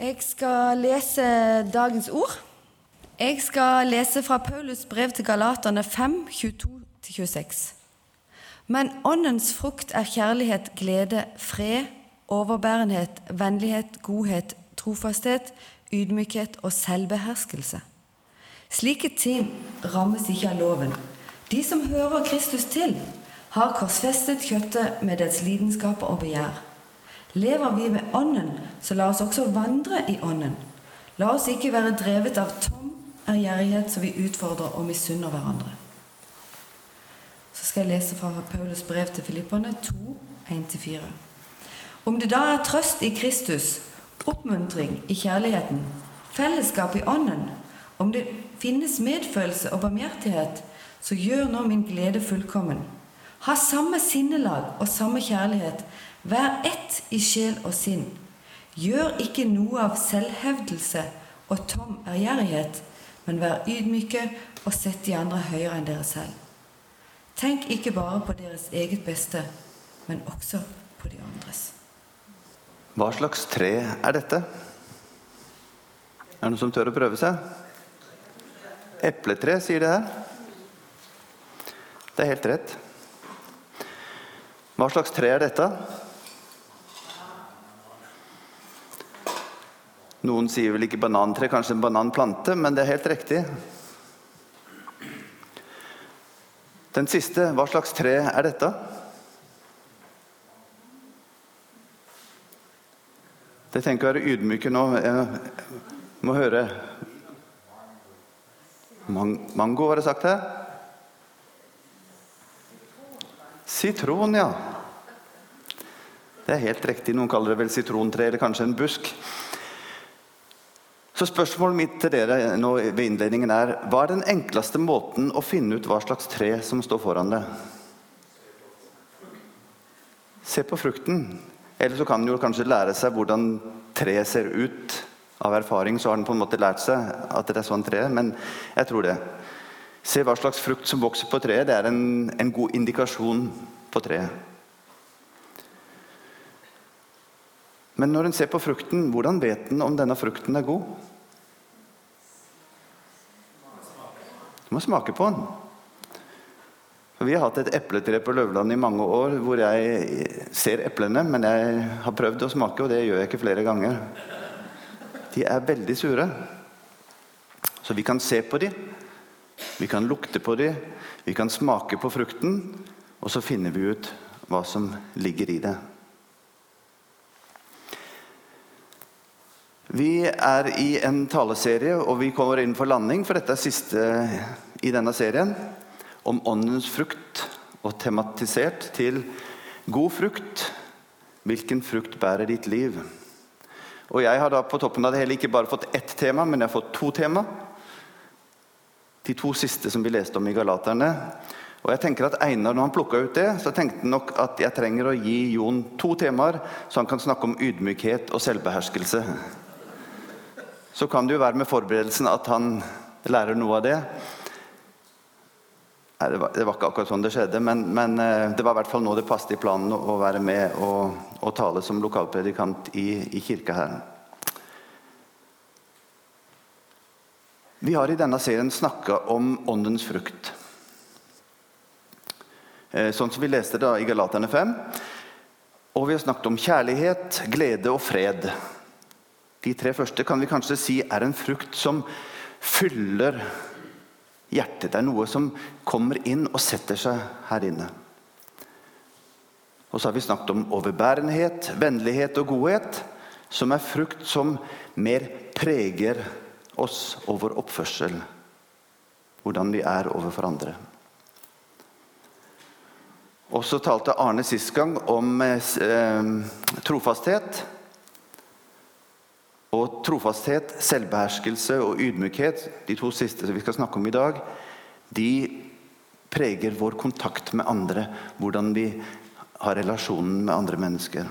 Jeg skal lese dagens ord. Jeg skal lese fra Paulus brev til Galaterne 5, 22-26. Men åndens frukt er kjærlighet, glede, fred, overbærenhet, vennlighet, godhet, trofasthet, ydmykhet og selvbeherskelse. Slike ting rammes ikke av loven. De som hører Kristus til, har korsfestet kjøttet med dets lidenskaper og begjær. Lever vi med Ånden, så la oss også vandre i Ånden. La oss ikke være drevet av tom ærgjerrighet så vi utfordrer og misunner hverandre. Så skal jeg lese fra Paulus brev til Filipperne 2, 1-4. Om det da er trøst i Kristus, oppmuntring i kjærligheten, fellesskap i Ånden, om det finnes medfølelse og barmhjertighet, så gjør nå min glede fullkommen. Ha samme sinnelag og samme kjærlighet, Vær ett i sjel og sinn. Gjør ikke noe av selvhevdelse og tom ærgjerrighet, men vær ydmyke og sett de andre høyere enn dere selv. Tenk ikke bare på deres eget beste, men også på de andres. Hva slags tre er dette? Er det noen som tør å prøve seg? Epletre, sier det her. Det er helt rett. Hva slags tre er dette? Noen sier vel ikke banantre, kanskje en bananplante, men det er helt riktig. Den siste, hva slags tre er dette? Det tenker å være ydmyke nå. Jeg må høre Mango, var det sagt her? Sitron, ja. Det er helt riktig. Noen kaller det vel sitrontre, eller kanskje en busk. Så spørsmålet mitt til dere nå ved innledningen er hva er den enkleste måten å finne ut hva slags tre som står foran deg? Se på frukten. Eller så kan en jo kanskje lære seg hvordan treet ser ut. Av erfaring så har en på en måte lært seg at det er sånn tre men jeg tror det. Se hva slags frukt som vokser på treet. Det er en, en god indikasjon på treet. Men når en ser på frukten, hvordan vet en om denne frukten er god? Du må smake på den. Vi har hatt et epletre på Løvland i mange år hvor jeg ser eplene, men jeg har prøvd å smake, og det gjør jeg ikke flere ganger. De er veldig sure. Så vi kan se på dem, vi kan lukte på dem, vi kan smake på frukten, og så finner vi ut hva som ligger i det. Vi er i en taleserie, og vi kommer inn for landing, for dette er siste i denne serien, om åndens frukt, og tematisert til god frukt. Hvilken frukt bærer ditt liv? Og Jeg har da på toppen av det hele ikke bare fått ett tema, men jeg har fått to tema. De to siste som vi leste om i Galaterne. Og jeg tenker at Einar, når han plukka ut det, så tenkte han nok at jeg trenger å gi Jon to temaer, så han kan snakke om ydmykhet og selvbeherskelse så kan det jo være med forberedelsen at han lærer noe av det. Nei, det, var, det var, ikke akkurat sånn det skjedde, men, men, eh, det var i hvert fall nå det passet i planen å være med og, og tale som lokalpredikant i, i kirka her. Vi har i denne serien snakka om åndens frukt. Eh, sånn som vi leste da i Galaterne 5. Og vi har snakket om kjærlighet, glede og fred. De tre første kan vi kanskje si er en frukt som fyller hjertet. Det er noe som kommer inn og setter seg her inne. Og så har vi snakket om overbærenhet, vennlighet og godhet, som er frukt som mer preger oss og vår oppførsel. Hvordan vi er overfor andre. Og så talte Arne sist gang om eh, trofasthet. Og trofasthet, selvbeherskelse og ydmykhet, de to siste vi skal snakke om i dag, de preger vår kontakt med andre, hvordan vi har relasjonen med andre mennesker.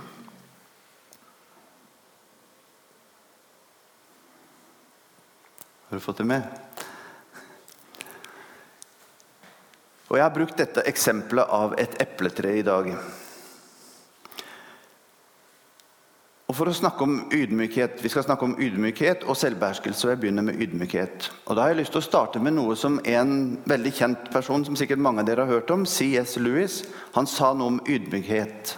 Har du fått det med? Og Jeg har brukt dette eksempelet av et epletre i dag. Og for å snakke om ydmykhet, Vi skal snakke om ydmykhet og selvbeherskelse. og Jeg begynner med ydmykhet. Og Da har jeg lyst til å starte med noe som en veldig kjent person, som sikkert mange av dere har hørt om, C.S. Lewis, han sa noe om ydmykhet.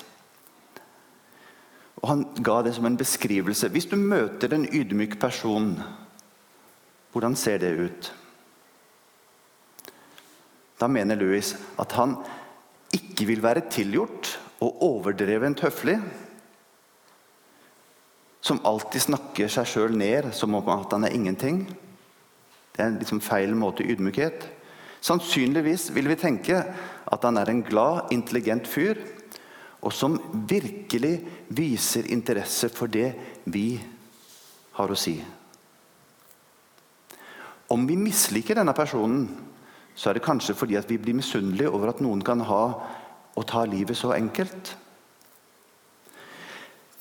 Og Han ga det som en beskrivelse. Hvis du møter en ydmyk person, hvordan ser det ut? Da mener Louis at han ikke vil være tilgjort og overdrevent høflig som alltid snakker seg sjøl ned som om at han er ingenting. Det er en liksom feil måte ydmykhet. Sannsynligvis vil vi tenke at han er en glad, intelligent fyr, og som virkelig viser interesse for det vi har å si. Om vi misliker denne personen, så er det kanskje fordi vi blir misunnelige over at noen kan ha og ta livet så enkelt.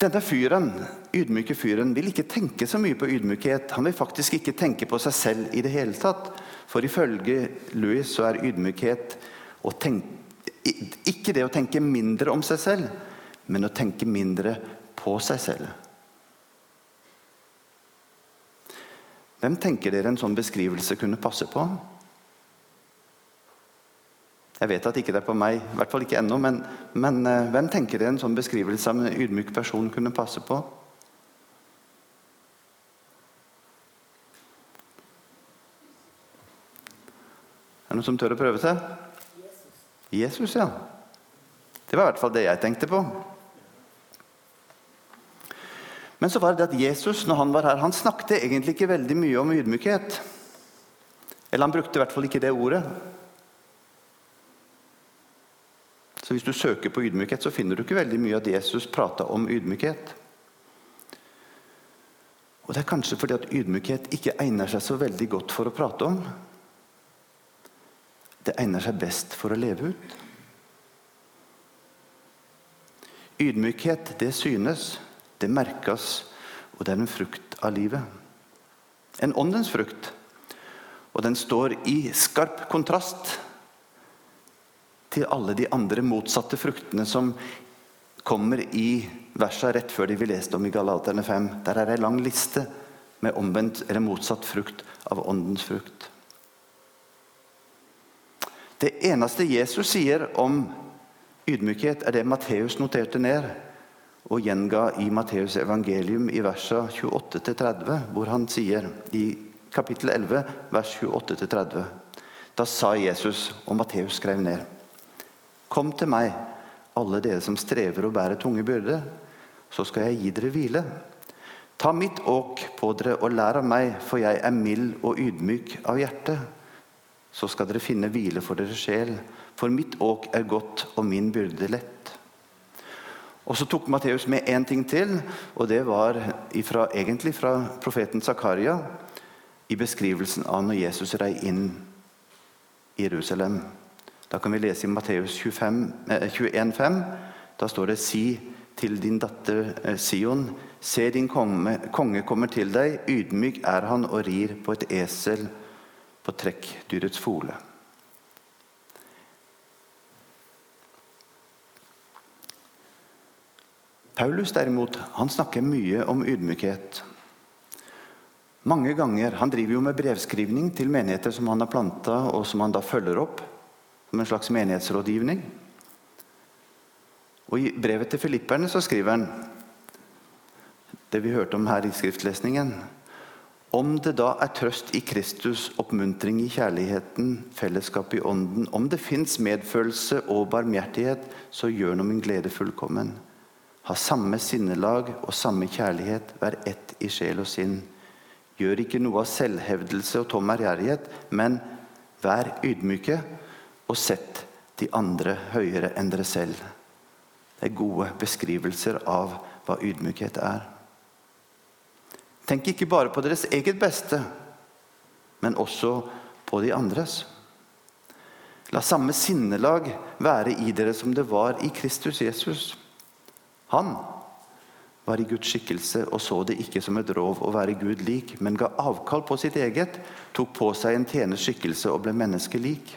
Denne fyren, ydmyke fyren vil ikke tenke så mye på ydmykhet. Han vil faktisk ikke tenke på seg selv i det hele tatt. For ifølge Louis så er ydmykhet tenke, ikke det å tenke mindre om seg selv, men å tenke mindre på seg selv. Hvem tenker dere en sånn beskrivelse kunne passe på? Jeg vet at ikke det er på meg, i hvert fall ikke ennå, men, men uh, hvem tenker dere en sånn beskrivelse av en ydmyk person kunne passe på? Er det noen som tør å prøve seg? Jesus. Jesus, ja. Det var i hvert fall det jeg tenkte på. Men så var det at Jesus når han var her, han snakket egentlig ikke veldig mye om ydmykhet. Eller han brukte i hvert fall ikke det ordet. Så hvis du søker på ydmykhet, så finner du ikke veldig mye at Jesus prata om ydmykhet. Og Det er kanskje fordi at ydmykhet ikke egner seg så veldig godt for å prate om. Det egner seg best for å leve ut. Ydmykhet, det synes, det merkes, og det er en frukt av livet. En åndens frukt. Og den står i skarp kontrast til alle de andre motsatte fruktene som kommer i versa rett før de vi leste om i Galaterne 5. Der er ei lang liste med omvendt eller motsatt frukt av åndens frukt. Det eneste Jesus sier om ydmykhet, er det Matteus noterte ned og gjenga i Matteus evangelium i versa 28-30, hvor han sier i kapittel 11, vers 28-30 Da sa Jesus, og Matteus skrev ned Kom til meg, alle dere som strever og bærer tunge byrder, så skal jeg gi dere hvile. Ta mitt åk på dere og lær av meg, for jeg er mild og ydmyk av hjerte. Så skal dere finne hvile for deres sjel, for mitt åk er godt og min byrde lett. Og Så tok Matteus med én ting til, og det var ifra, egentlig fra profeten Zakaria i beskrivelsen av når Jesus rei inn i Jerusalem. Da kan vi lese i Matteus 21,5. Eh, da står det Si til din datter eh, Sion, se din konge, konge kommer til deg, ydmyk er han og rir på et esel på trekkdyrets fole. Paulus derimot, han snakker mye om ydmykhet. Mange ganger, Han driver jo med brevskrivning til menigheter som han har planta, og som han da følger opp som en slags menighetsrådgivning. Og I brevet til filipperne så skriver han det vi hørte om her i skriftlesningen. Om det da er trøst i Kristus, oppmuntring i kjærligheten, fellesskap i ånden, om det fins medfølelse og barmhjertighet, så gjør nå min glede fullkommen. Ha samme sinnelag og samme kjærlighet, vær ett i sjel og sinn. Gjør ikke noe av selvhevdelse og tom ærgjerrighet, men vær ydmyke og sett de andre høyere enn dere selv. Det er gode beskrivelser av hva ydmykhet er. Tenk ikke bare på deres eget beste, men også på de andres. La samme sinnelag være i dere som det var i Kristus Jesus. Han var i Guds skikkelse og så det ikke som et rov å være Gud lik, men ga avkall på sitt eget, tok på seg en tjeners skikkelse og ble menneskelik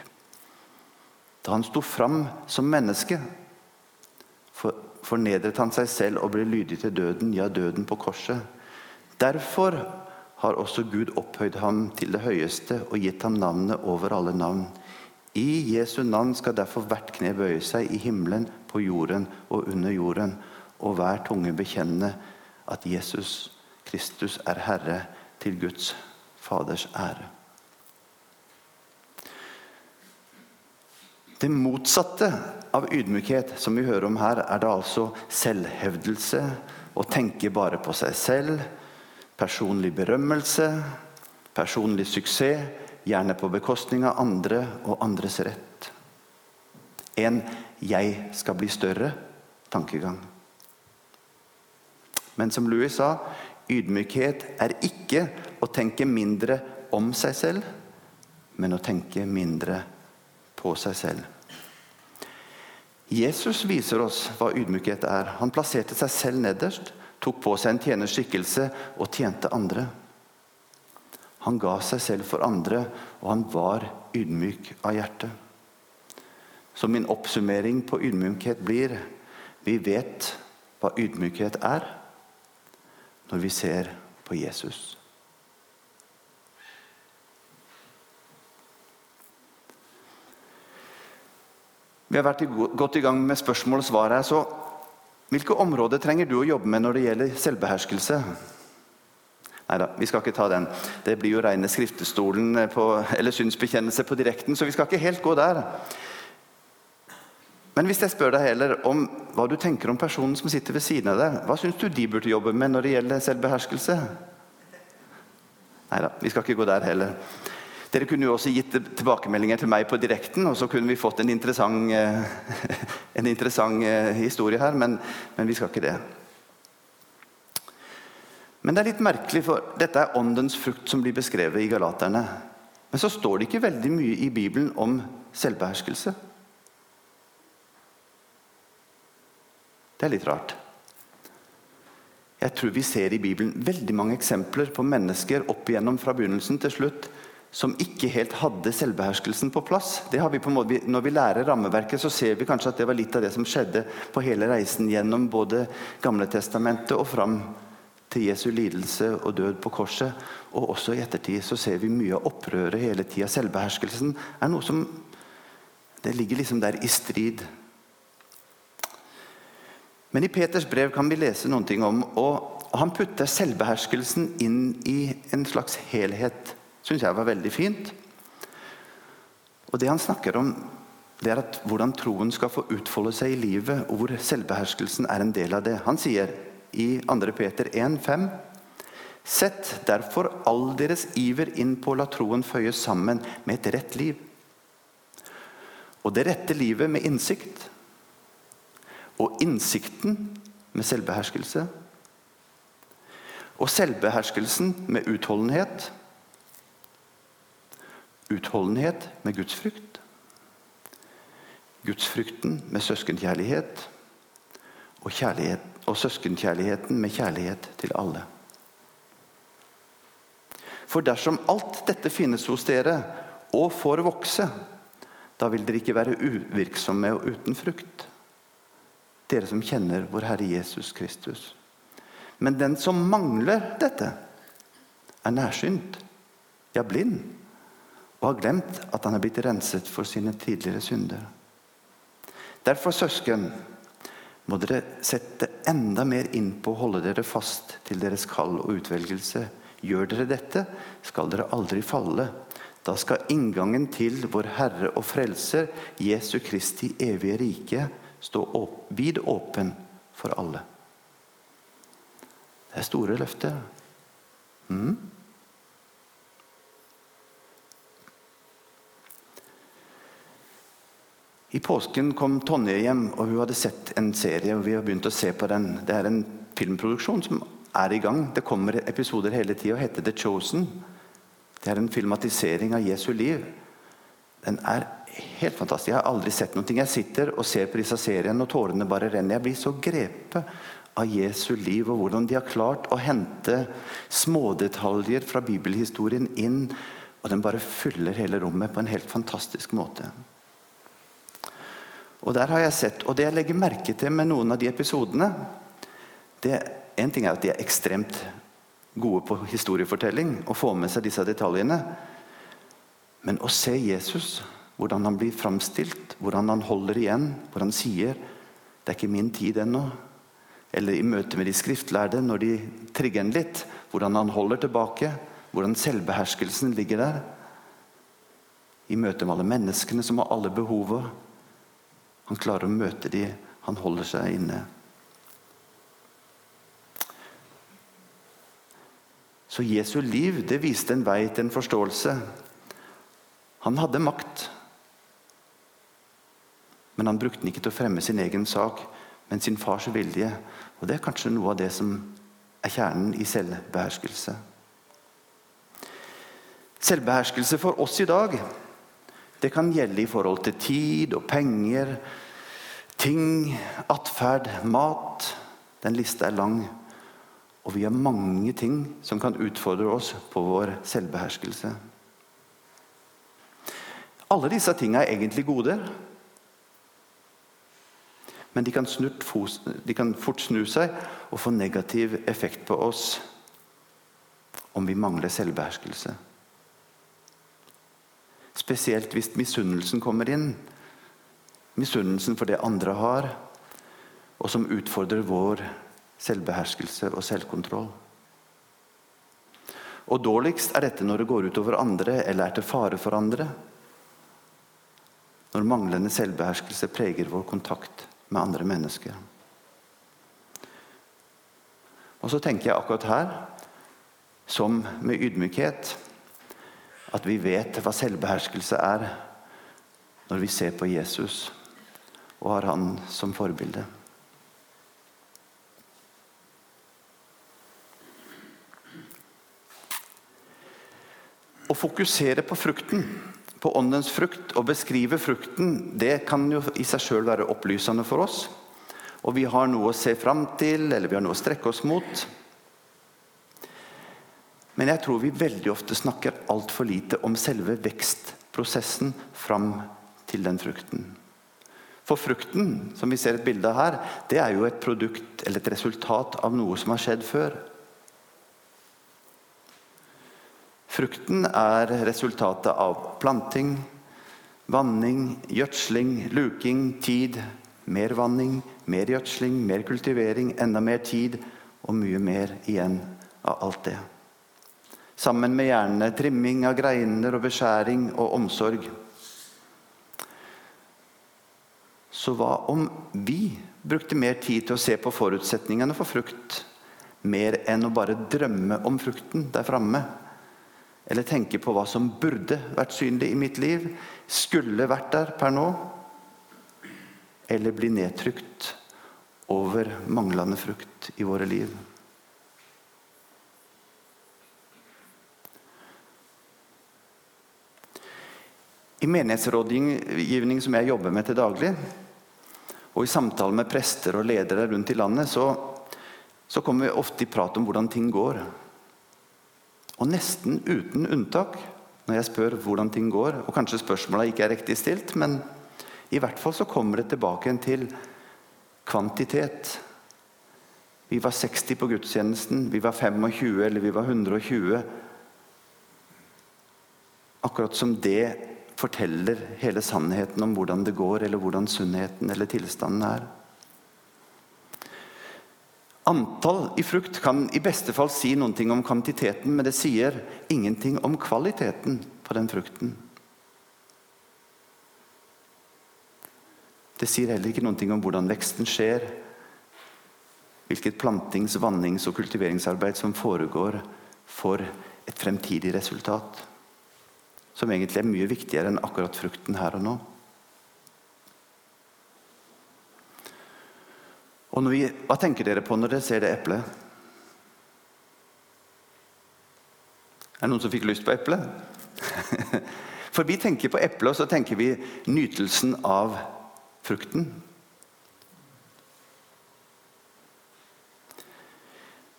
da han sto fram som menneske. For, fornedret han seg selv og ble lydig til døden, ja, døden på korset. Derfor har også Gud opphøyd ham til det høyeste og gitt ham navnet over alle navn. I Jesu navn skal derfor hvert kne bøye seg i himmelen, på jorden og under jorden, og hver tunge bekjenne at Jesus Kristus er Herre, til Guds Faders ære. Det motsatte av ydmykhet som vi hører om her, er det altså selvhevdelse, å tenke bare på seg selv, personlig berømmelse, personlig suksess, gjerne på bekostning av andre og andres rett. En 'jeg skal bli større'-tankegang. Men som Louis sa, ydmykhet er ikke å tenke mindre om seg selv, men å tenke mindre på seg selv. Jesus viser oss hva ydmykhet er. Han plasserte seg selv nederst, tok på seg en tjenerskikkelse og tjente andre. Han ga seg selv for andre, og han var ydmyk av hjerte. Så min oppsummering på ydmykhet blir vi vet hva ydmykhet er når vi ser på Jesus. Vi har vært godt i gang med spørsmål og svar her. så Hvilke områder trenger du å jobbe med når det gjelder selvbeherskelse? Nei da, vi skal ikke ta den. Det blir jo reine skriftestolen på, eller synsbekjennelse på direkten, så vi skal ikke helt gå der. Men hvis jeg spør deg heller om hva du tenker om personen som sitter ved siden av deg, hva syns du de burde jobbe med når det gjelder selvbeherskelse? Nei da, vi skal ikke gå der heller. Dere kunne jo også gitt tilbakemeldinger til meg på direkten, og så kunne vi fått en interessant, eh, en interessant eh, historie her, men, men, vi skal ikke det. Men det er litt merkelig, for dette er åndens frukt som blir beskrevet i Galaterne. Men så står det ikke veldig mye i Bibelen om selvbeherskelse. Det er litt rart. Jeg tror vi ser i Bibelen veldig mange eksempler på mennesker opp igjennom fra begynnelsen til slutt som ikke helt hadde selvbeherskelsen på plass. Vi på måte, når vi lærer rammeverket, så ser vi kanskje at det var litt av det som skjedde på hele reisen gjennom både Gamle testamentet og fram til Jesu lidelse og død på korset. Og også i ettertid så ser vi mye av opprøret hele tida. Selvbeherskelsen er noe som Det ligger liksom der i strid. Men i Peters brev kan vi lese noen ting om og Han putter selvbeherskelsen inn i en slags helhet syns jeg var veldig fint. Og Det han snakker om, det er at hvordan troen skal få utfolde seg i livet, og hvor selvbeherskelsen er en del av det. Han sier i 2. Peter 1,5.: Sett derfor all deres iver inn på å la troen føyes sammen med et rett liv. Og det rette livet med innsikt. Og innsikten med selvbeherskelse. Og selvbeherskelsen med utholdenhet Utholdenhet med gudsfrykt. Gudsfrykten med søskenkjærlighet. Og, og søskenkjærligheten med kjærlighet til alle. For dersom alt dette finnes hos dere og får vokse, da vil dere ikke være uvirksomme og uten frukt. Dere som kjenner vår Herre Jesus Kristus. Men den som mangler dette, er nærsynt, ja, blind og har glemt at han er blitt renset for sine tidligere synder. Derfor, søsken, må dere sette enda mer inn på å holde dere fast til deres kall og utvelgelse. Gjør dere dette, skal dere aldri falle. Da skal inngangen til vår Herre og Frelser, Jesu Kristi evige rike, stå vid åpen for alle. Det er store løfter. Mm. I påsken kom Tonje hjem, og hun hadde sett en serie. og vi har begynt å se på den. Det er en filmproduksjon som er i gang. Det kommer episoder hele tida og heter The Chosen. Det er en filmatisering av Jesu liv. Den er helt fantastisk. Jeg har aldri sett noe. Jeg sitter og ser på disse seriene, og tårene bare renner. Jeg blir så grepet av Jesu liv, og hvordan de har klart å hente smådetaljer fra bibelhistorien inn. Og den bare fyller hele rommet på en helt fantastisk måte. Og der har jeg sett, og det jeg legger merke til med noen av de episodene det, En ting er at de er ekstremt gode på historiefortelling og får med seg disse detaljene. Men å se Jesus, hvordan han blir framstilt, hvordan han holder igjen, hvor han sier 'Det er ikke min tid ennå', eller i møte med de skriftlærde, når de trigger en litt, hvordan han holder tilbake, hvordan selvbeherskelsen ligger der. I møte med alle menneskene som har alle behovet. Han klarer å møte de, han holder seg inne. Så Jesu liv det viste en vei til en forståelse. Han hadde makt. Men han brukte den ikke til å fremme sin egen sak, men sin fars vilje. Og Det er kanskje noe av det som er kjernen i selvbeherskelse. Selvbeherskelse for oss i dag det kan gjelde i forhold til tid og penger, ting, atferd, mat. Den lista er lang. Og vi har mange ting som kan utfordre oss på vår selvbeherskelse. Alle disse tingene er egentlig gode. Men de kan, de kan, fort snu seg og få negativ effekt på oss om vi mangler selvbeherskelse. Spesielt hvis misunnelsen kommer inn. Misunnelsen for det andre har, og som utfordrer vår selvbeherskelse og selvkontroll. Og Dårligst er dette når det går utover andre eller er til fare for andre. Når manglende selvbeherskelse preger vår kontakt med andre mennesker. Og så tenker jeg akkurat her, som med ydmykhet, at vi vet hva selvbeherskelse er når vi ser på Jesus og har han som forbilde. Å fokusere på frukten, på åndens frukt, og beskrive frukten, det kan jo i seg sjøl være opplysende for oss. Og vi har noe å se fram til, eller vi har noe å strekke oss mot. Men jeg tror vi veldig ofte snakker altfor lite om selve vekstprosessen fram til den frukten. For frukten, som vi ser et bilde av her, det er jo et produkt eller et resultat av noe som har skjedd før. Frukten er resultatet av planting, vanning, gjødsling, luking, tid, mer vanning, mer gjødsling, mer kultivering, enda mer tid og mye mer igjen av alt det. Sammen med gjerne trimming av greiner og beskjæring og omsorg. Så hva om vi brukte mer tid til å se på forutsetningene for frukt, mer enn å bare drømme om frukten der framme? eller tenke på hva som burde vært synlig i mitt liv, skulle vært der per nå, eller bli nedtrykt over manglende frukt i våre liv. I menighetsrådgivning som jeg jobber med til daglig, og i samtale med prester og ledere rundt i landet, så, så kommer vi ofte i prat om hvordan ting går. Og nesten uten unntak, når jeg spør hvordan ting går, og kanskje spørsmåla ikke er riktig stilt, men i hvert fall så kommer det tilbake til kvantitet. Vi var 60 på gudstjenesten, vi var 25 eller vi var 120. Akkurat som det forteller hele sannheten om hvordan det går, eller hvordan sunnheten eller tilstanden er. Antall i frukt kan i beste fall si noe om kvantiteten, men det sier ingenting om kvaliteten på den frukten. Det sier heller ikke noe om hvordan veksten skjer, hvilket plantings-, vannings- og kultiveringsarbeid som foregår for et fremtidig resultat. Som egentlig er mye viktigere enn akkurat frukten her og nå. Og vi, Hva tenker dere på når dere ser det eplet? Er det noen som fikk lyst på eple? For vi tenker på eplet, og så tenker vi nytelsen av frukten.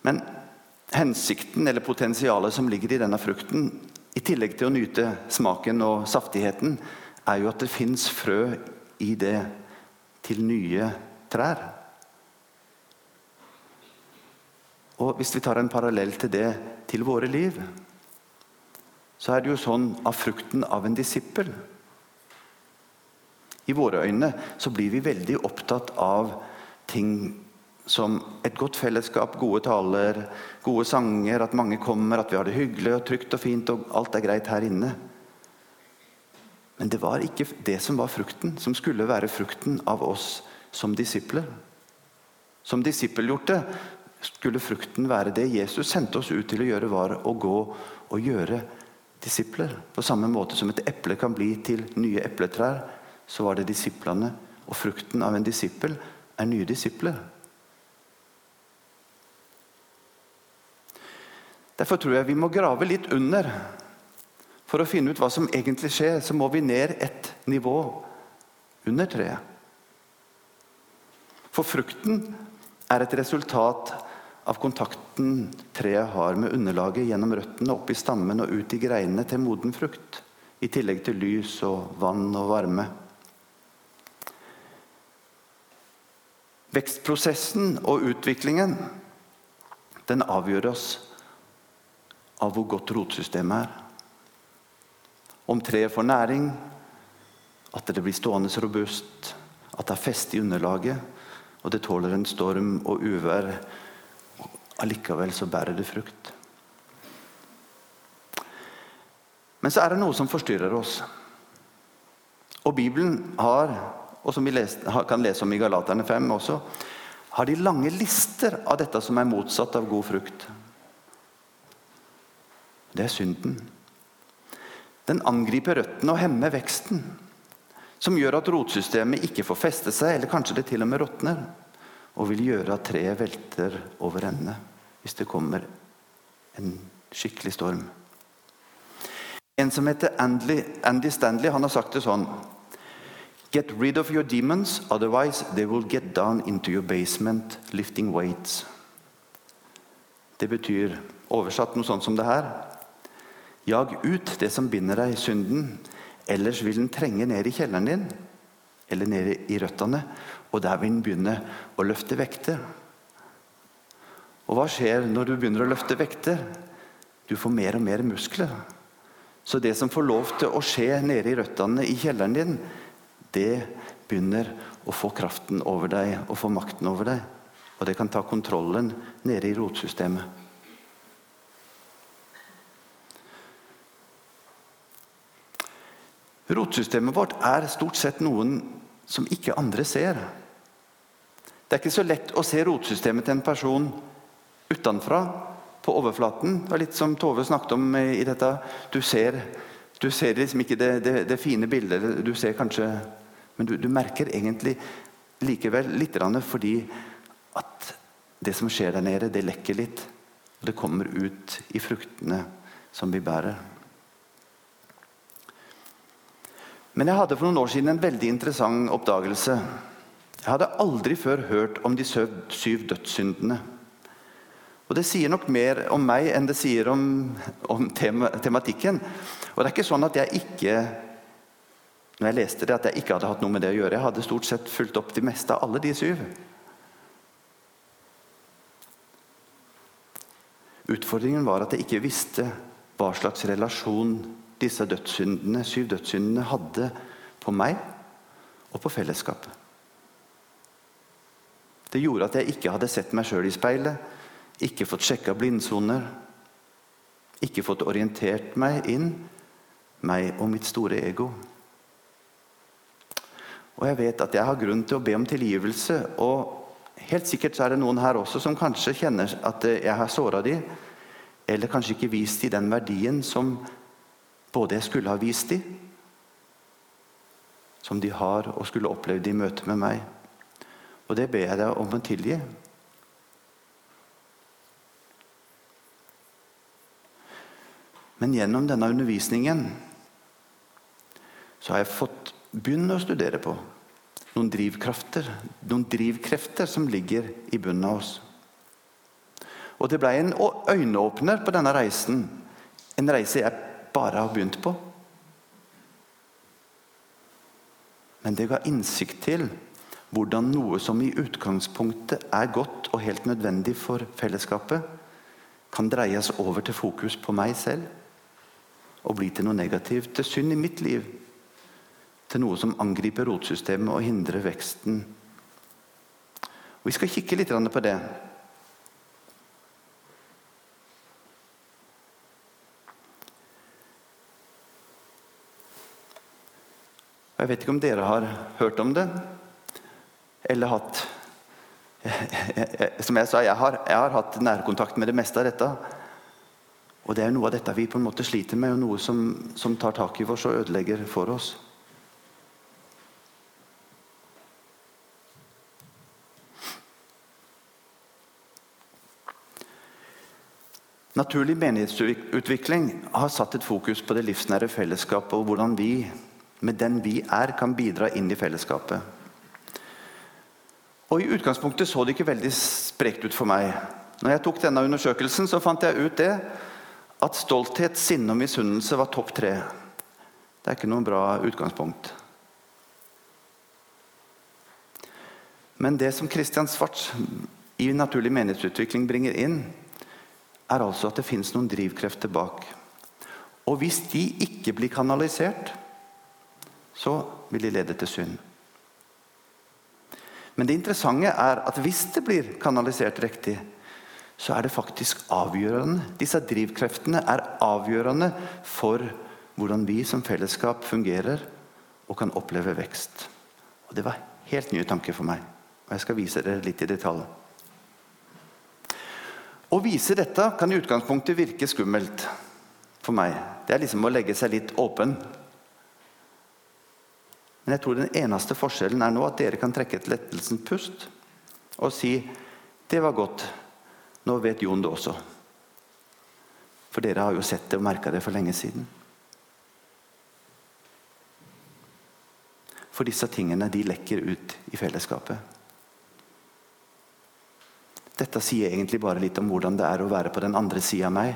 Men hensikten eller potensialet som ligger i denne frukten, i tillegg til å nyte smaken og saftigheten, er jo at det fins frø i det til nye trær. Og Hvis vi tar en parallell til det til våre liv, så er det jo sånn av frukten av en disippel. I våre øyne så blir vi veldig opptatt av ting som et godt fellesskap, gode taler, gode sanger, at mange kommer, at vi har det hyggelig og trygt og fint og alt er greit her inne. Men det var ikke det som var frukten, som skulle være frukten av oss som disipler. Som disippelgjorte skulle frukten være det Jesus sendte oss ut til å gjøre, var å gå og gjøre disipler. På samme måte som et eple kan bli til nye epletrær, så var det disiplene. Og frukten av en disippel er nye disipler. Derfor tror jeg vi må grave litt under. For å finne ut hva som egentlig skjer, så må vi ned et nivå under treet. For frukten er et resultat av kontakten treet har med underlaget gjennom røttene opp i stammen og ut i greinene til moden frukt. I tillegg til lys og vann og varme. Vekstprosessen og utviklingen den avgjør oss av hvor godt rotsystemet er. Om treet får næring, at det blir stående robust, at det er feste i underlaget, og det tåler en storm og uvær. Allikevel så bærer det frukt. Men så er det noe som forstyrrer oss. Og Bibelen har, og som vi kan lese om i Galaterne 5 også, har de lange lister av dette som er motsatt av god frukt. Det er synden. Den angriper røttene og hemmer veksten. Som gjør at rotsystemet ikke får feste seg, eller kanskje det til og med råtner. Og vil gjøre at treet velter over ende hvis det kommer en skikkelig storm. En som heter Andy, Andy Stanley, han har sagt det sånn Get rid of your demons, otherwise they will get down into your basement lifting weights. Det betyr oversatt noe sånt som det her. Jag ut det som binder deg, synden, ellers vil den trenge ned i kjelleren din, eller ned i røttene, og der vil den begynne å løfte vekter. Og hva skjer når du begynner å løfte vekter? Du får mer og mer muskler. Så det som får lov til å skje nede i røttene i kjelleren din, det begynner å få kraften over deg og få makten over deg. Og det kan ta kontrollen nede i rotsystemet. Rotsystemet vårt er stort sett noen som ikke andre ser. Det er ikke så lett å se rotsystemet til en person utenfra på overflaten. Det var litt som Tove snakket om i dette. Du ser, du ser liksom ikke det, det, det, fine bildet, du ser kanskje Men du, du merker egentlig likevel litt fordi at det som skjer der nede, det lekker litt. Og det kommer ut i fruktene som vi bærer. Men jeg hadde for noen år siden en veldig interessant oppdagelse. Jeg hadde aldri før hørt om de syv dødssyndene. Og Det sier nok mer om meg enn det sier om, om tema, tematikken. Og det er ikke sånn at jeg ikke når jeg leste det, at jeg ikke hadde hatt noe med det å gjøre. Jeg hadde stort sett fulgt opp de meste av alle de syv. Utfordringen var at jeg ikke visste hva slags relasjon disse dødssyndene, syv dødssyndene hadde på meg og på fellesskapet. Det gjorde at jeg ikke hadde sett meg sjøl i speilet ikke fått sjekka blindsoner, ikke fått orientert meg inn, meg og mitt store ego. Og jeg vet at jeg har grunn til å be om tilgivelse. Og helt sikkert så er det noen her også som kanskje kjenner at jeg har såra dem, eller kanskje ikke vist dem den verdien som både jeg skulle ha vist dem, som de har og skulle opplevd i møte med meg. Og det ber jeg deg om å tilgi. Men gjennom denne undervisningen så har jeg fått begynne å studere på noen drivkrafter, noen drivkrefter som ligger i bunnen av oss. Og det ble en øyneåpner på denne reisen. En reise jeg bare har begynt på. Men det ga innsikt til hvordan noe som i utgangspunktet er godt og helt nødvendig for fellesskapet, kan dreies over til fokus på meg selv og bli til noe negativt, til synd i mitt liv. Til noe som angriper rotsystemet og hindrer veksten. Og vi skal kikke litt på det. Jeg vet ikke om dere har hørt om det, eller hatt Som jeg sa, jeg har, jeg har hatt nærkontakt med det meste av dette. Og det er noe av dette vi på en måte sliter med, og noe som, som tar tak i oss og ødelegger for oss. Naturlig menighetsutvikling har satt et fokus på det livsnære fellesskapet og hvordan vi med den vi er, kan bidra inn i fellesskapet. Og I utgangspunktet så det ikke veldig sprekt ut for meg. Når jeg tok denne undersøkelsen, så fant jeg ut det at stolthet, sinne og misunnelse var topp tre. Det er ikke noe bra utgangspunkt. Men det som Kristian Svarts i Naturlig menighetsutvikling bringer inn, er altså at det fins noen drivkrefter bak. Og hvis de ikke blir kanalisert, så vil de lede til synd. Men det interessante er at hvis det blir kanalisert riktig, så er det faktisk avgjørende. Disse drivkreftene er avgjørende for hvordan vi som fellesskap fungerer og kan oppleve vekst. Og Det var helt nye tanker for meg, og jeg skal vise dere litt i detalj. Å vise dette kan i utgangspunktet virke skummelt for meg. Det er liksom å legge seg litt åpen men jeg tror den eneste forskjellen er nå at dere kan trekke et lettelsens pust og si det var godt. Nå vet Jon det også. For dere har jo sett det og merka det for lenge siden. For disse tingene de lekker ut i fellesskapet. Dette sier egentlig bare litt om hvordan det er å være på den andre sida av meg.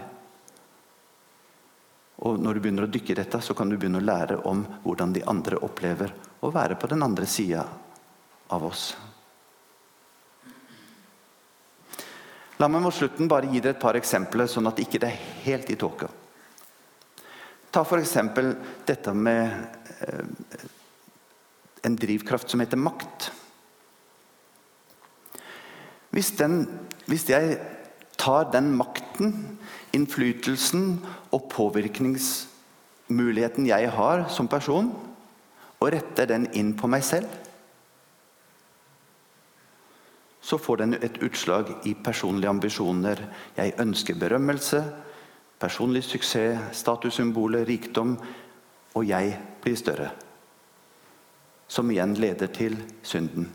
Og når du begynner å dykke i dette, så kan du begynne å lære om hvordan de andre opplever å være på den andre sida av oss. La meg mot slutten bare gi dere et par eksempler, sånn at ikke det er helt i tåka. Ta f.eks. dette med eh, en drivkraft som heter makt. Hvis, den, hvis jeg tar den makten, innflytelsen og påvirkningsmuligheten jeg har som person, og retter den inn på meg selv, så får den et utslag i personlige ambisjoner. Jeg ønsker berømmelse, personlig suksess, statussymboler, rikdom, og jeg blir større. Som igjen leder til synden,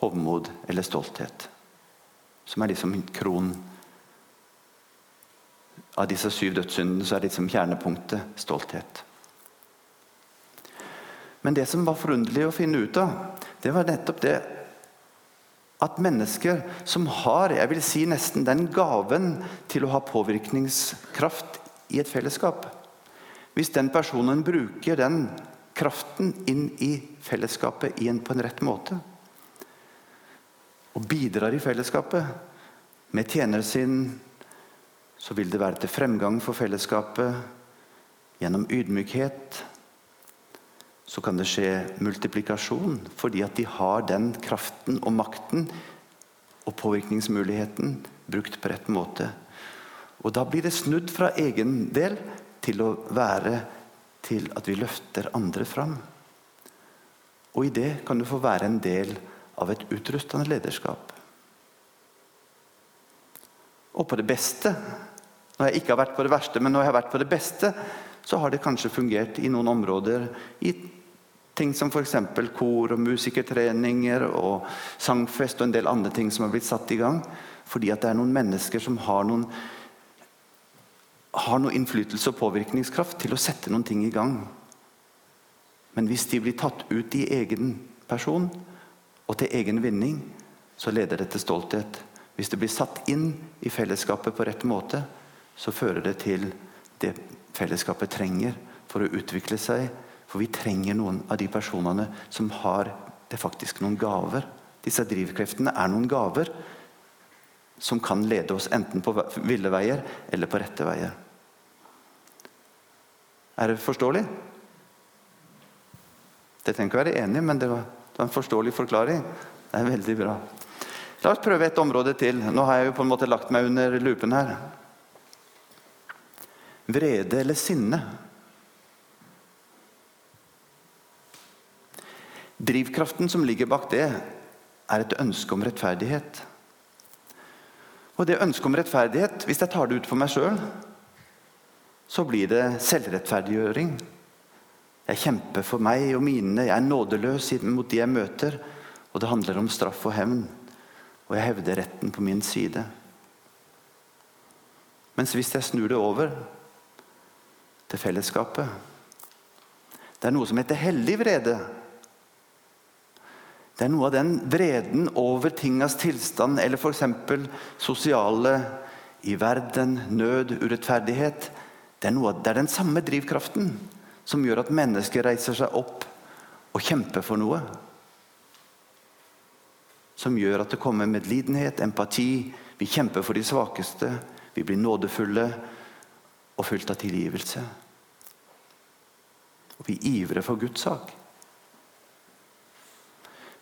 hovmod eller stolthet. Som er liksom kronen av disse syv dødssyndene så er liksom kjernepunktet stolthet. Men det som var forunderlig å finne ut av, det var nettopp det at mennesker som har jeg vil si nesten den gaven til å ha påvirkningskraft i et fellesskap Hvis den personen bruker den kraften inn i fellesskapet på en rett måte og bidrar i fellesskapet med tjeneren så vil det være til fremgang for fellesskapet. Gjennom ydmykhet så kan det skje multiplikasjon, fordi at de har den kraften og makten og påvirkningsmuligheten brukt på rett måte. Og Da blir det snudd fra egen del til å være til at vi løfter andre fram. Og i det kan du få være en del av et utrustende lederskap. Og på det beste når jeg ikke har vært på det verste, men når jeg har vært på det beste, så har det kanskje fungert i noen områder. I ting som f.eks. kor og musikertreninger og sangfest og en del andre ting som har blitt satt i gang. Fordi at det er noen mennesker som har noen, har noe innflytelse og påvirkningskraft til å sette noen ting i gang. Men hvis de blir tatt ut i egen person og til egen vinning, så leder det til stolthet. Hvis det blir satt inn i fellesskapet på rett måte, så fører det til det fellesskapet trenger for å utvikle seg. For vi trenger noen av de personene som har Det faktisk noen gaver. Disse drivkreftene er noen gaver som kan lede oss enten på ville veier eller på rette veier. Er det forståelig? Det trenger ikke være enig, men det var en forståelig forklaring. Det er veldig bra. La oss prøve et område til. Nå har jeg jo på en måte lagt meg under lupen her. Vrede eller sinne. Drivkraften som ligger bak det, er et ønske om rettferdighet. Og det ønsket om rettferdighet, hvis jeg tar det ut for meg sjøl, så blir det selvrettferdiggjøring. Jeg kjemper for meg og mine, jeg er nådeløs mot de jeg møter. Og det handler om straff og hevn. Og jeg hevder retten på min side. Mens hvis jeg snur det over til fellesskapet Det er noe som heter hellig vrede. Det er noe av den vreden over tingas tilstand, eller f.eks. sosiale i verden, nød, urettferdighet. Det er, noe, det er den samme drivkraften som gjør at mennesker reiser seg opp og kjemper for noe. Som gjør at det kommer medlidenhet, empati. Vi kjemper for de svakeste. Vi blir nådefulle og fylt av tilgivelse. Og vi ivrer for Guds sak.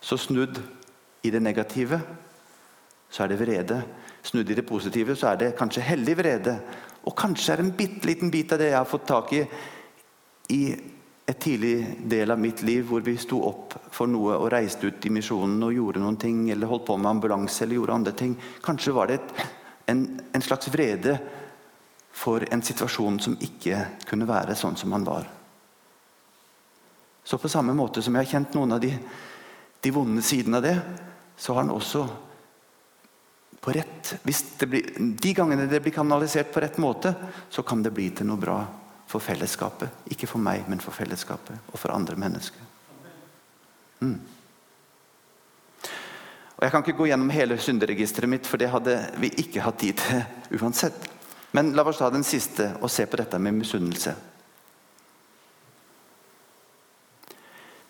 Så snudd i det negative, så er det vrede. Snudd i det positive, så er det kanskje hellig vrede. Og kanskje er det en bitte liten bit av det jeg har fått tak i i et tidlig del av mitt liv hvor vi sto opp for noe og reiste ut i misjonen og gjorde noen ting, eller holdt på med ambulanse eller gjorde andre ting. Kanskje var det et, en, en, slags vrede for en situasjon som ikke kunne være sånn som han var. Så på samme måte som jeg har kjent noen av de, de vonde sidene av det, så har han også på rett blir, De gangene det blir kanalisert på rett måte, så kan det bli til noe bra for fellesskapet. Ikke for meg, men for fellesskapet og for andre mennesker. Mm. Og Jeg kan ikke gå gjennom hele synderegisteret mitt, for det hadde vi ikke hatt tid til uansett. Men la oss ta den siste og se på dette med misunnelse.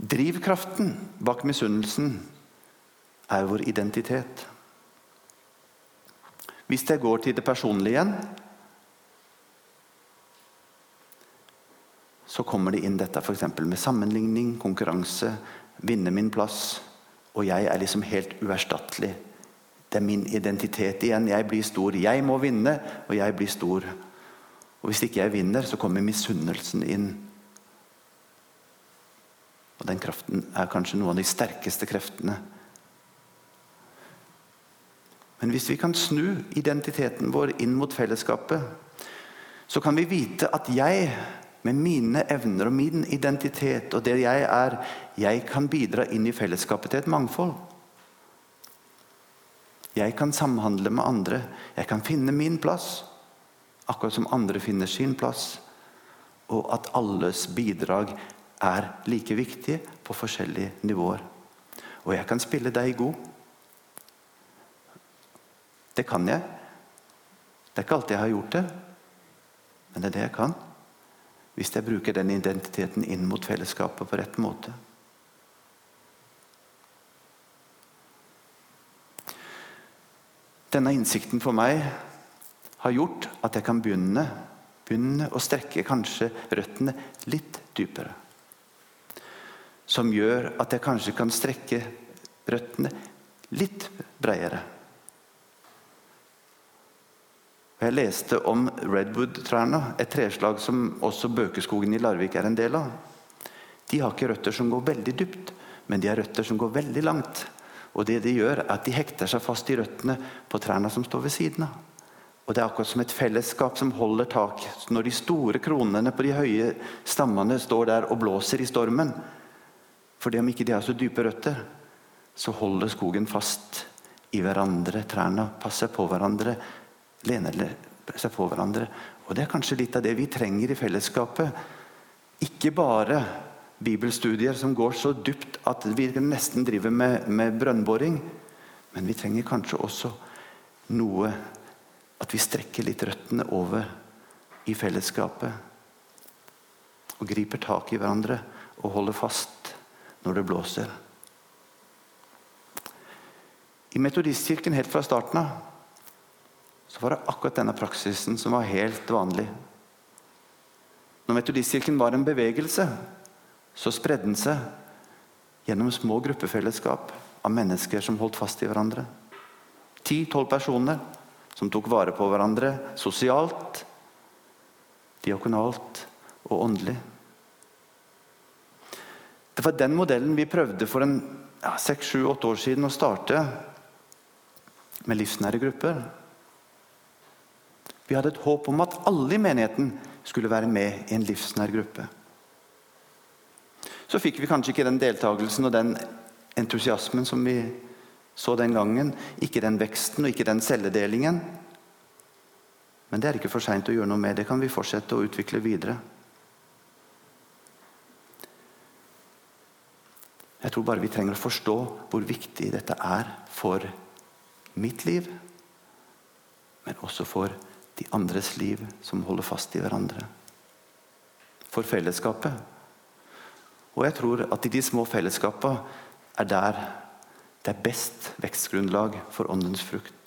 Drivkraften bak misunnelsen er vår identitet. Hvis jeg går til det personlige igjen, så kommer det inn dette f.eks. med sammenligning, konkurranse, vinne min plass. Og jeg er liksom helt uerstattelig. Det er min identitet igjen. Jeg blir stor. Jeg må vinne, og jeg blir stor. Og Hvis ikke jeg vinner, så kommer misunnelsen inn. Og Den kraften er kanskje noen av de sterkeste kreftene. Men hvis vi kan snu identiteten vår inn mot fellesskapet, så kan vi vite at jeg med mine evner og min identitet og det jeg er, jeg kan bidra inn i fellesskapet til et mangfold. Jeg kan samhandle med andre. Jeg kan finne min plass, akkurat som andre finner sin plass. Og at alles bidrag er like viktige på forskjellige nivåer. Og jeg kan spille deg god. Det kan jeg. Det er ikke alltid jeg har gjort det, men det er det jeg kan hvis jeg bruker den identiteten inn mot fellesskapet på rett måte. Denne innsikten for meg har gjort at jeg kan begynne, begynne å strekke kanskje røttene litt dypere. Som gjør at jeg kanskje kan strekke røttene litt bredere. Jeg leste om redwood-trærne, et treslag som også Bøkeskogen i Larvik er en del av. De har ikke røtter som går veldig dypt, men de har røtter som går veldig langt. Og det de gjør, er at de hekter seg fast i røttene på trærne som står ved siden av. Og Det er akkurat som et fellesskap som holder tak. Når de store kronene på de høye stammene står der og blåser i stormen, fordi om ikke de har så dype røtter, så holder skogen fast i hverandre. Trærne passer på hverandre lener seg på hverandre. Og Det er kanskje litt av det vi trenger i fellesskapet. Ikke bare bibelstudier som går så dypt at vi nesten driver med, med brønnboring. Men vi trenger kanskje også noe At vi strekker litt røttene over i fellesskapet. Og griper tak i hverandre og holder fast når det blåser. I Metodistkirken helt fra starten av så var det akkurat denne praksisen som var helt vanlig. Når Metodistkirken var en bevegelse, så spredde den seg gjennom små gruppefellesskap av mennesker som holdt fast i hverandre. Ti-tolv personer som tok vare på hverandre sosialt, diakonalt og åndelig. Det var den modellen vi prøvde for en seks, sju, åtte år siden å starte med livsnære grupper. Vi hadde et håp om at alle i menigheten skulle være med i en livsnær gruppe. Så fikk vi kanskje ikke den deltakelsen og den entusiasmen som vi så den gangen. Ikke den veksten og ikke den celledelingen. Men det er ikke for seint å gjøre noe med. Det kan vi fortsette å utvikle videre. Jeg tror bare vi trenger å forstå hvor viktig dette er for mitt liv, men også for de andres liv som holder fast i hverandre. For fellesskapet. Og jeg tror at i de små fellesskapene er der det er best vekstgrunnlag for åndens frukt.